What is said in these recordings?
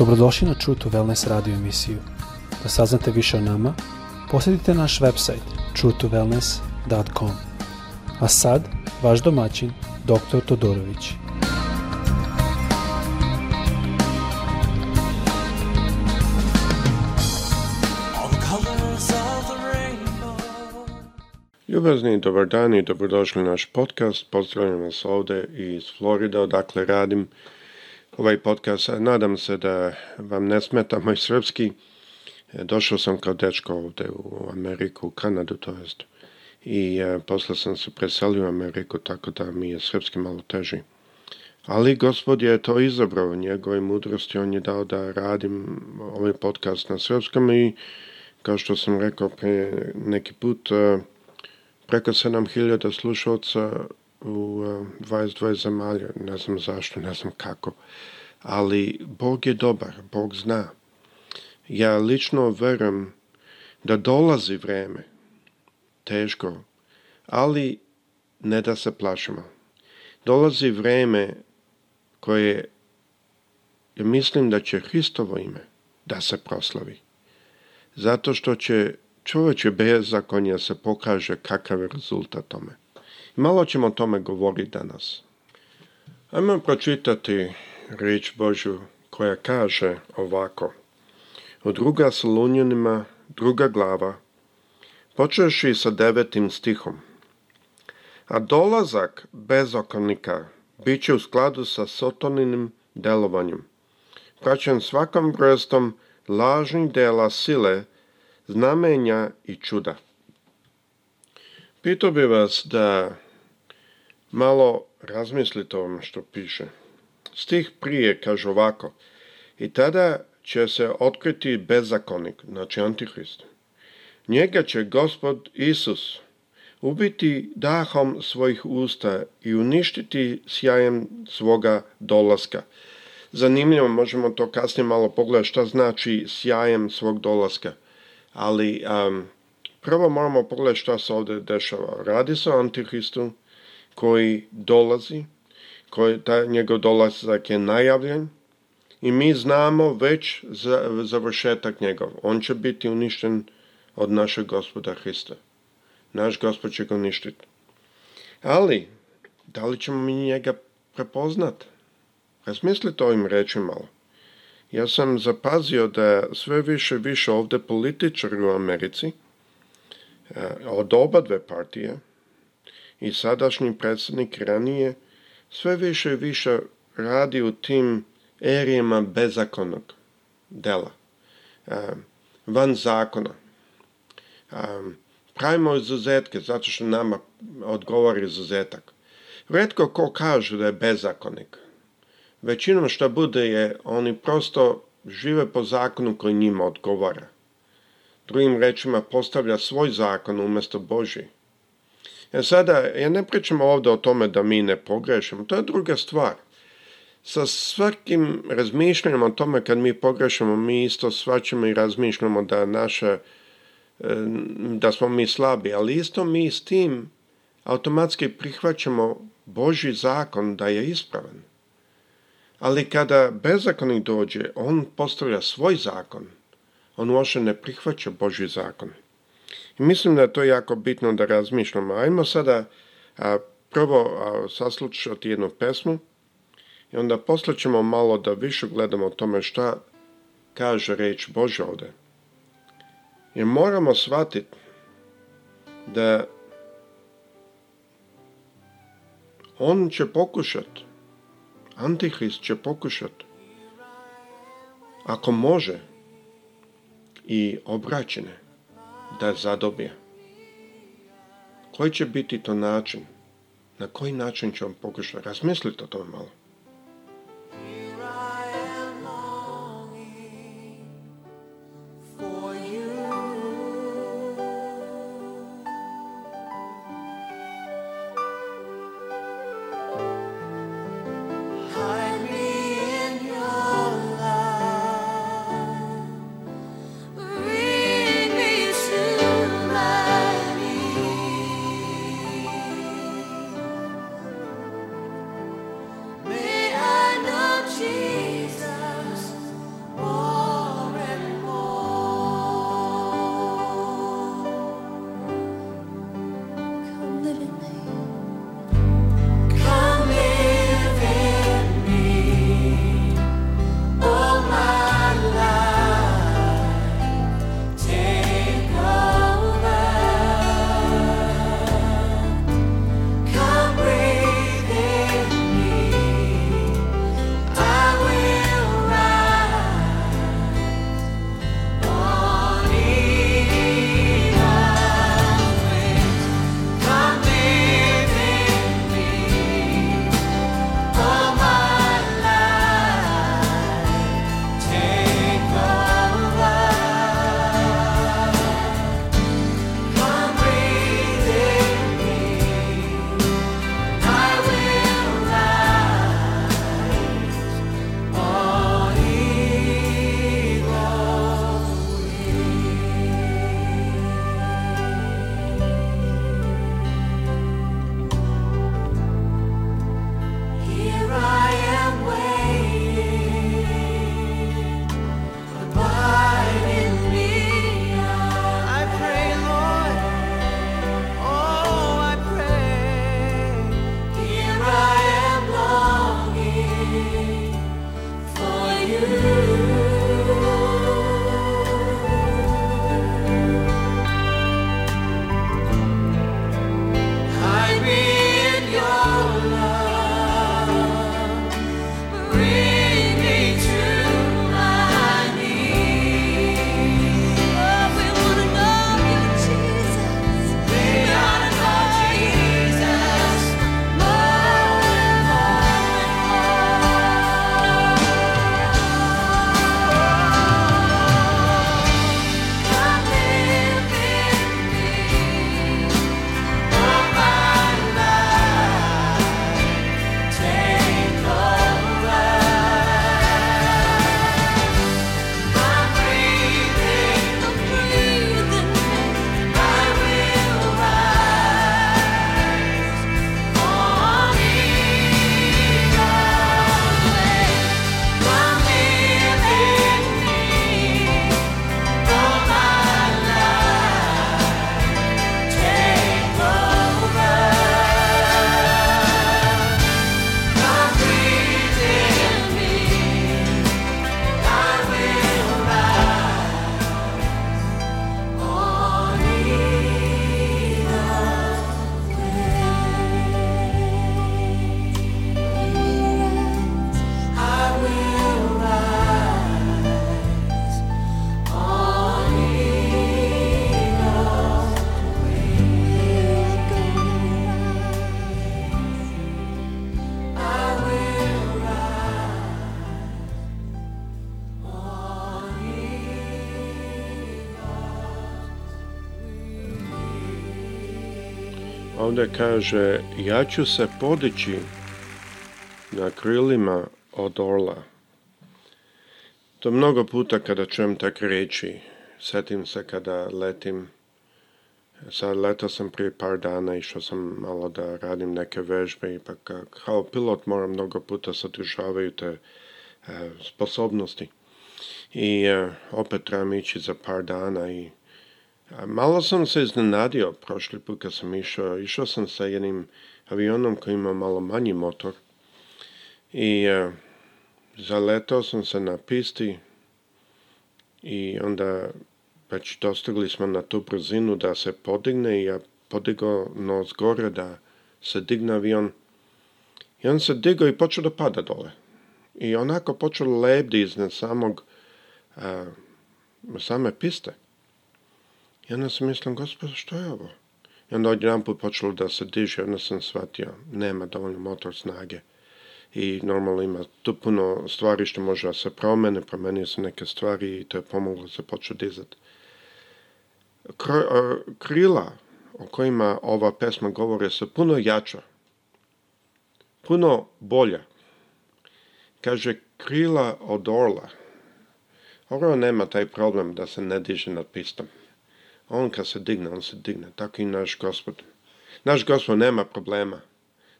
Dobrodošli na True to Wellness radio emisiju. Da saznate više o nama, posjetite naš website truetowellness.com. A sad, vaš domaćin, dr. Todorović. Ljubazni, dobar dan i dobrodošli na naš podcast. Pozdravljam vas ovdje iz Florida, odakle radim ovaj podcast. Nadam se da vam ne smeta moj srpski. Došao sam kao dečko ovde u Ameriku, u Kanadu to jest. I e, posle sam se preselio u Ameriku, tako da mi je srpski malo teži. Ali gospod je to izabrao, njegove mudrosti, on je dao da radim ovaj podcast na srpskom i kao što sam rekao neki put, e, preko 7000 slušalca u 22 eh, zemalja, ne znam zašto, ne znam kako. Ali Bog je dobar, Bog zna. Ja lično verujem da dolazi vreme, teško, ali ne da se plašimo. Dolazi vreme koje mislim da će Hristovo ime da se proslavi. Zato što će čovječe bezakonja se pokaže kakav je rezultat tome malo ćemo o tome govoriti danas. Ajmo pročitati rič Božu koja kaže ovako. U druga Solunjanima, druga glava, počeši sa devetim stihom. A dolazak bezokonika bit će u skladu sa sotoninim delovanjem, praćen svakom vrstom lažnih dela sile, znamenja i čuda. Pitao bi vas da malo razmislite o što piše. Stih prije kaže ovako, i tada će se otkriti bezakonik, znači antihrist. Njega će gospod Isus ubiti dahom svojih usta i uništiti sjajem svoga dolaska. Zanimljivo, možemo to kasnije malo pogledati šta znači sjajem svog dolaska. Ali Prvo moramo pogledati šta se ovdje dešava. Radi se o antihristu koji dolazi, koji, taj njegov dolazak je najavljen i mi znamo već za, završetak njegov. On će biti uništen od našeg gospoda Hrista. Naš gospod će ga uništiti. Ali, da li ćemo mi njega prepoznati? Razmislite ovim reći malo. Ja sam zapazio da sve više više ovdje političari u Americi, od oba dve partije i sadašnji predsjednik ranije sve više i više radi u tim erijama bezakonog dela, van zakona. Pravimo izuzetke, zato što nama odgovori izuzetak. Redko ko kaže da je bezakonik. Većinom što bude je, oni prosto žive po zakonu koji njima odgovara drugim rečima postavlja svoj zakon umjesto Boži. E sada, ja ne pričam ovdje o tome da mi ne pogrešimo, to je druga stvar. Sa svakim razmišljanjem o tome kad mi pogrešimo, mi isto svačimo i razmišljamo da naša e, da smo mi slabi, ali isto mi s tim automatski prihvaćamo Boži zakon da je ispravan. Ali kada bezakonik dođe, on postavlja svoj zakon, on što ne prihvaća Božji zakon. I mislim da je to jako bitno da razmišljamo. Ajmo sada a, prvo a, saslušati jednu pesmu i onda poslaćemo malo da više gledamo o tome šta kaže reč Bože ovdje. Jer moramo shvatiti da on će pokušat, Antihrist će pokušat, ako može, i obraćene da zadobije. Koji će biti to način? Na koji način će on pokušati? Razmislite o tome malo. Onda kaže, ja ću se podići na krilima od orla. To mnogo puta kada čujem tak riječi, setim se kada letim. Sad letao sam prije par dana išao sam malo da radim neke vežbe, ipak kao pilot moram mnogo puta sadržavaju te e, sposobnosti. I e, opet trebam ići za par dana i Malo sam se iznenadio prošli put kad sam išao. Išao sam sa jednim avionom koji ima malo manji motor i e, zaletao sam se na pisti i onda već dostigli smo na tu brzinu da se podigne i ja podigo nos gore da se digne avion. I on se digao i počeo da pada dole. I onako počeo lebdi iznad samog e, same piste. Ja onda sam mislim, gospod, što je ovo? I onda jedan put počelo da se diže, onda sam shvatio, nema dovoljno motor snage. I normalno ima tu puno stvari što može da se promene, promenio sam neke stvari i to je pomoglo da se počeo dizati. E, krila o kojima ova pesma govore su puno jača, puno bolja. Kaže, krila od orla. Orla nema taj problem da se ne diže nad pistom. On kad se digne, on se digne. Tako i naš gospod. Naš gospod nema problema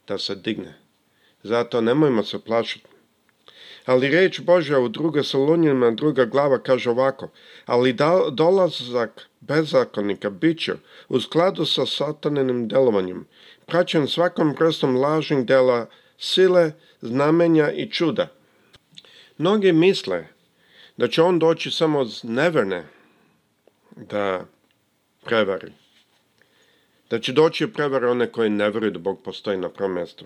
da se digne. Zato nemojmo se plašiti. Ali reč Božja u druge Solunjima, druga glava kaže ovako, ali dolazak bezakonika bit će u skladu sa sataninim delovanjem, praćen svakom vrstom lažnih dela sile, znamenja i čuda. Mnogi misle da će on doći samo z neverne, da prevari. Da će doći prevara one koji ne vjeruju da Bog postoji na prvom mjestu.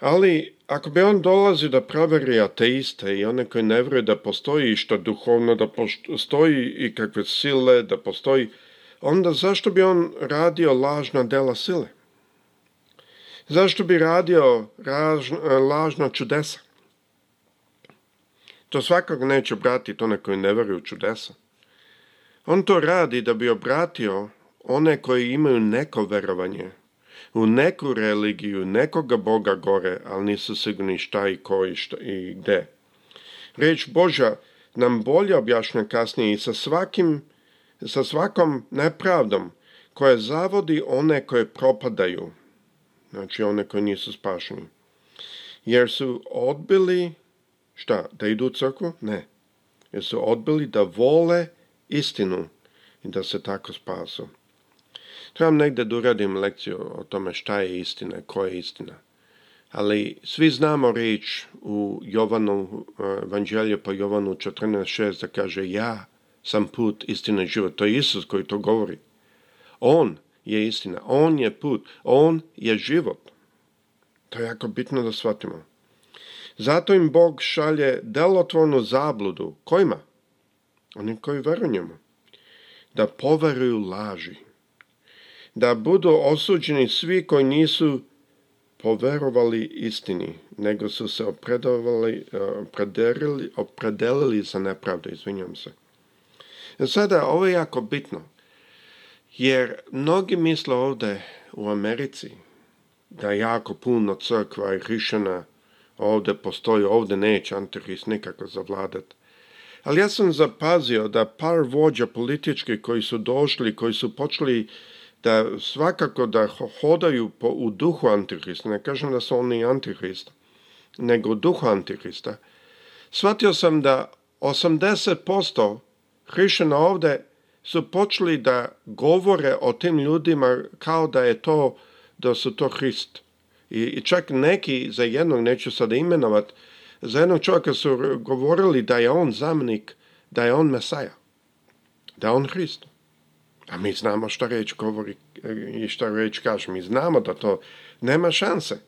Ali, ako bi on dolazi da prevari ateiste i one koji ne vjeruju da postoji što duhovno, da postoji i kakve sile, da postoji, onda zašto bi on radio lažna dela sile? Zašto bi radio lažna čudesa? To svakako neće obratiti one koji ne vjeruju čudesa. On to radi da bi obratio one koji imaju neko verovanje, u neku religiju, nekoga Boga gore, ali nisu sigurni šta i ko i, šta i gde. Reč Boža nam bolje objašnja kasnije i sa, svakim, sa svakom nepravdom koja zavodi one koje propadaju, znači one koji nisu spašeni. Jer su odbili, šta, da idu u crku? Ne. Jer su odbili da vole istinu i da se tako spasu. Trebam negdje da uradim lekciju o tome šta je istina, koja je istina. Ali svi znamo riječ u Jovanu, e, evanđelje po Jovanu 14.6 da kaže ja sam put istine život. To je Isus koji to govori. On je istina, on je put, on je život. To je jako bitno da shvatimo. Zato im Bog šalje delotvornu zabludu. Kojima? oni koji verujemo. da poveruju laži, da budu osuđeni svi koji nisu poverovali istini, nego su se e, opredelili, opredelili za nepravdu, izvinjam se. E, sada, ovo je jako bitno, jer mnogi misle ovdje u Americi da jako puno crkva i rišena ovdje postoji, ovdje neće antihrist nikako zavladati. Ali ja sam zapazio da par vođa politički koji su došli, koji su počeli da svakako da hodaju po, u duhu antihrista, ne kažem da su oni antihrista, nego duhu antihrista, shvatio sam da 80% na ovdje su počeli da govore o tim ljudima kao da je to, da su to Hrist. I, i čak neki, za jednog neću sad imenovat, za jednog čovjeka su govorili da je on zamnik, da je on Mesaja, da je on Hristo. A mi znamo što reći govori eh, i što reč kaže. Mi znamo da to nema šanse.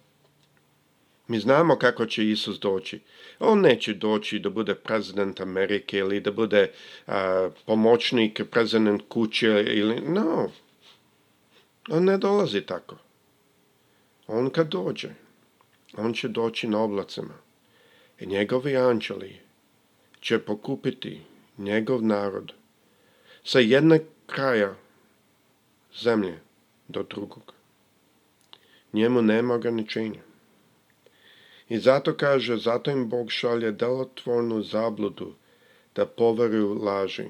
Mi znamo kako će Isus doći. On neće doći da bude prezident Amerike ili da bude pomoćnik, prezident kuće ili... No. On ne dolazi tako. On kad dođe, on će doći na oblacima njegovi anđeli će pokupiti njegov narod sa jednog kraja zemlje do drugog. Njemu nema ograničenja. I zato kaže, zato im Bog šalje delotvornu zabludu da poveruju laži.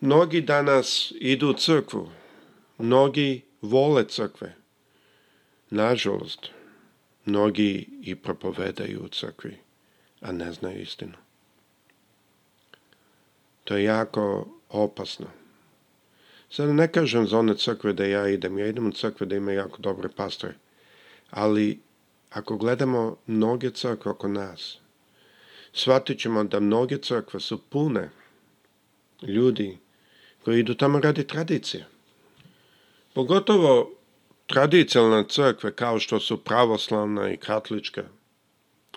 Mnogi danas idu u crkvu, mnogi vole crkve. Nažalost, mnogi i propovedaju u crkvi a ne znaju istinu. To je jako opasno. Sada ne kažem za one crkve da ja idem. Ja idem u crkve da ima jako dobre pastore. Ali ako gledamo mnoge crkve oko nas, shvatit ćemo da mnoge crkve su pune ljudi koji idu tamo radi tradicije. Pogotovo tradicionalne crkve kao što su pravoslavna i katolička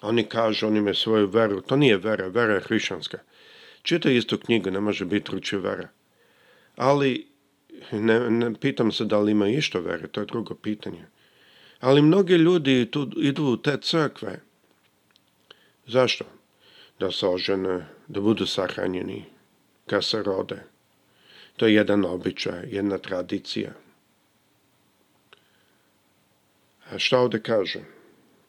oni kažu, oni imaju svoju veru. To nije vera, vera je hrišćanska. Čitaj istu knjigu, ne može biti ruči vera. Ali, ne, ne, pitam se da li ima išto vere, to je drugo pitanje. Ali mnogi ljudi tu idu u te crkve. Zašto? Da se ožene, da budu sahranjeni, kad se rode. To je jedan običaj, jedna tradicija. A šta ovdje kažem?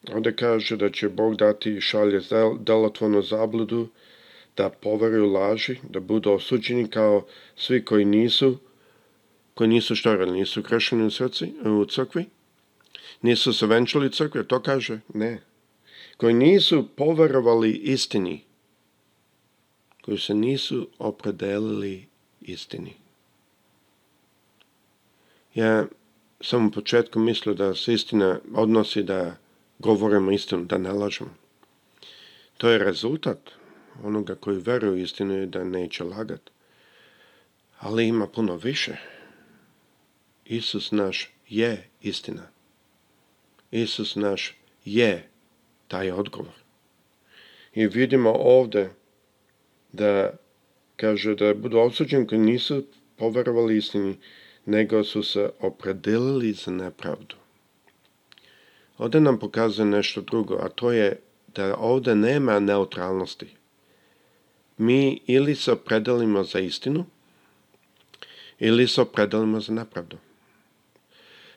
Onda kaže da će Bog dati i šalje delotvornu zabludu, da poveruju laži, da budu osuđeni kao svi koji nisu, koji nisu što radili, nisu krešeni u, srci, u crkvi, nisu se venčali crkve, to kaže, ne. Koji nisu poverovali istini, koji se nisu opredelili istini. Ja sam u početku mislio da se istina odnosi da govorimo istinu, da ne lažemo. To je rezultat onoga koji vjeruje u istinu je da neće lagati. Ali ima puno više. Isus naš je istina. Isus naš je taj odgovor. I vidimo ovdje da kaže da budu osuđeni koji nisu poverovali istini, nego su se opredelili za nepravdu. Ovdje nam pokazuje nešto drugo, a to je da ovdje nema neutralnosti. Mi ili se opredelimo za istinu, ili se opredelimo za nepravdu.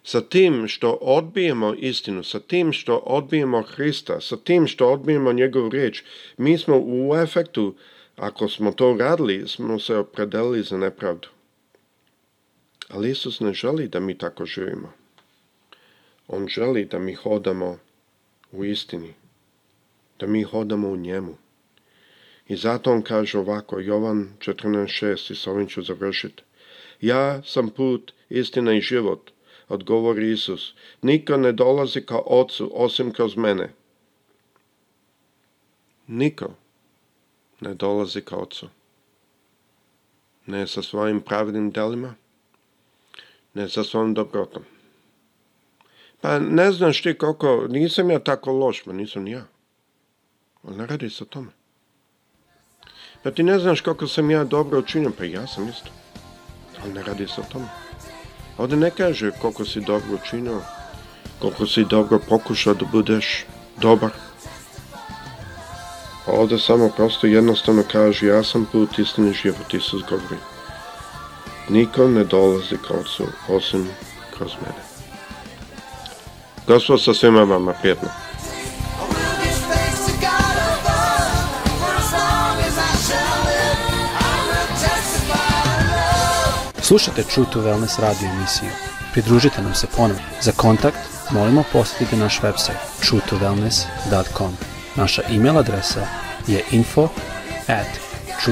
Sa tim što odbijemo istinu, sa tim što odbijemo Hrista, sa tim što odbijemo njegovu riječ, mi smo u efektu, ako smo to radili, smo se opredelili za nepravdu. Ali Isus ne želi da mi tako živimo. On želi da mi hodamo u istini, da mi hodamo u njemu. I zato on kaže ovako, Jovan 14.6, i s ovim ću završiti. Ja sam put, istina i život, odgovori Isus. Niko ne dolazi ka ocu osim kroz mene. Niko ne dolazi ka ocu. Ne sa svojim pravnim delima, ne sa svojom dobrotom. Pa ne znaš ti koliko, nisam ja tako loš, pa nisam ni ja. Ali ne radi se o tome. Pa ti ne znaš koliko sam ja dobro učinio, pa ja sam isto. Ali ne radi se o tome. Ovdje ne kaže koliko si dobro učinio, koliko si dobro pokušao da budeš dobar. Ovdje samo prosto jednostavno kaže ja sam put istini život Isus govori. Niko ne dolazi kao ocu osim kroz mene. Gospod sa svima vama prijetno. Slušajte True to Wellness radio emisiju. Pridružite nam se ponovno. Za kontakt molimo posjetite naš website true2wellness.com Naša email adresa je info at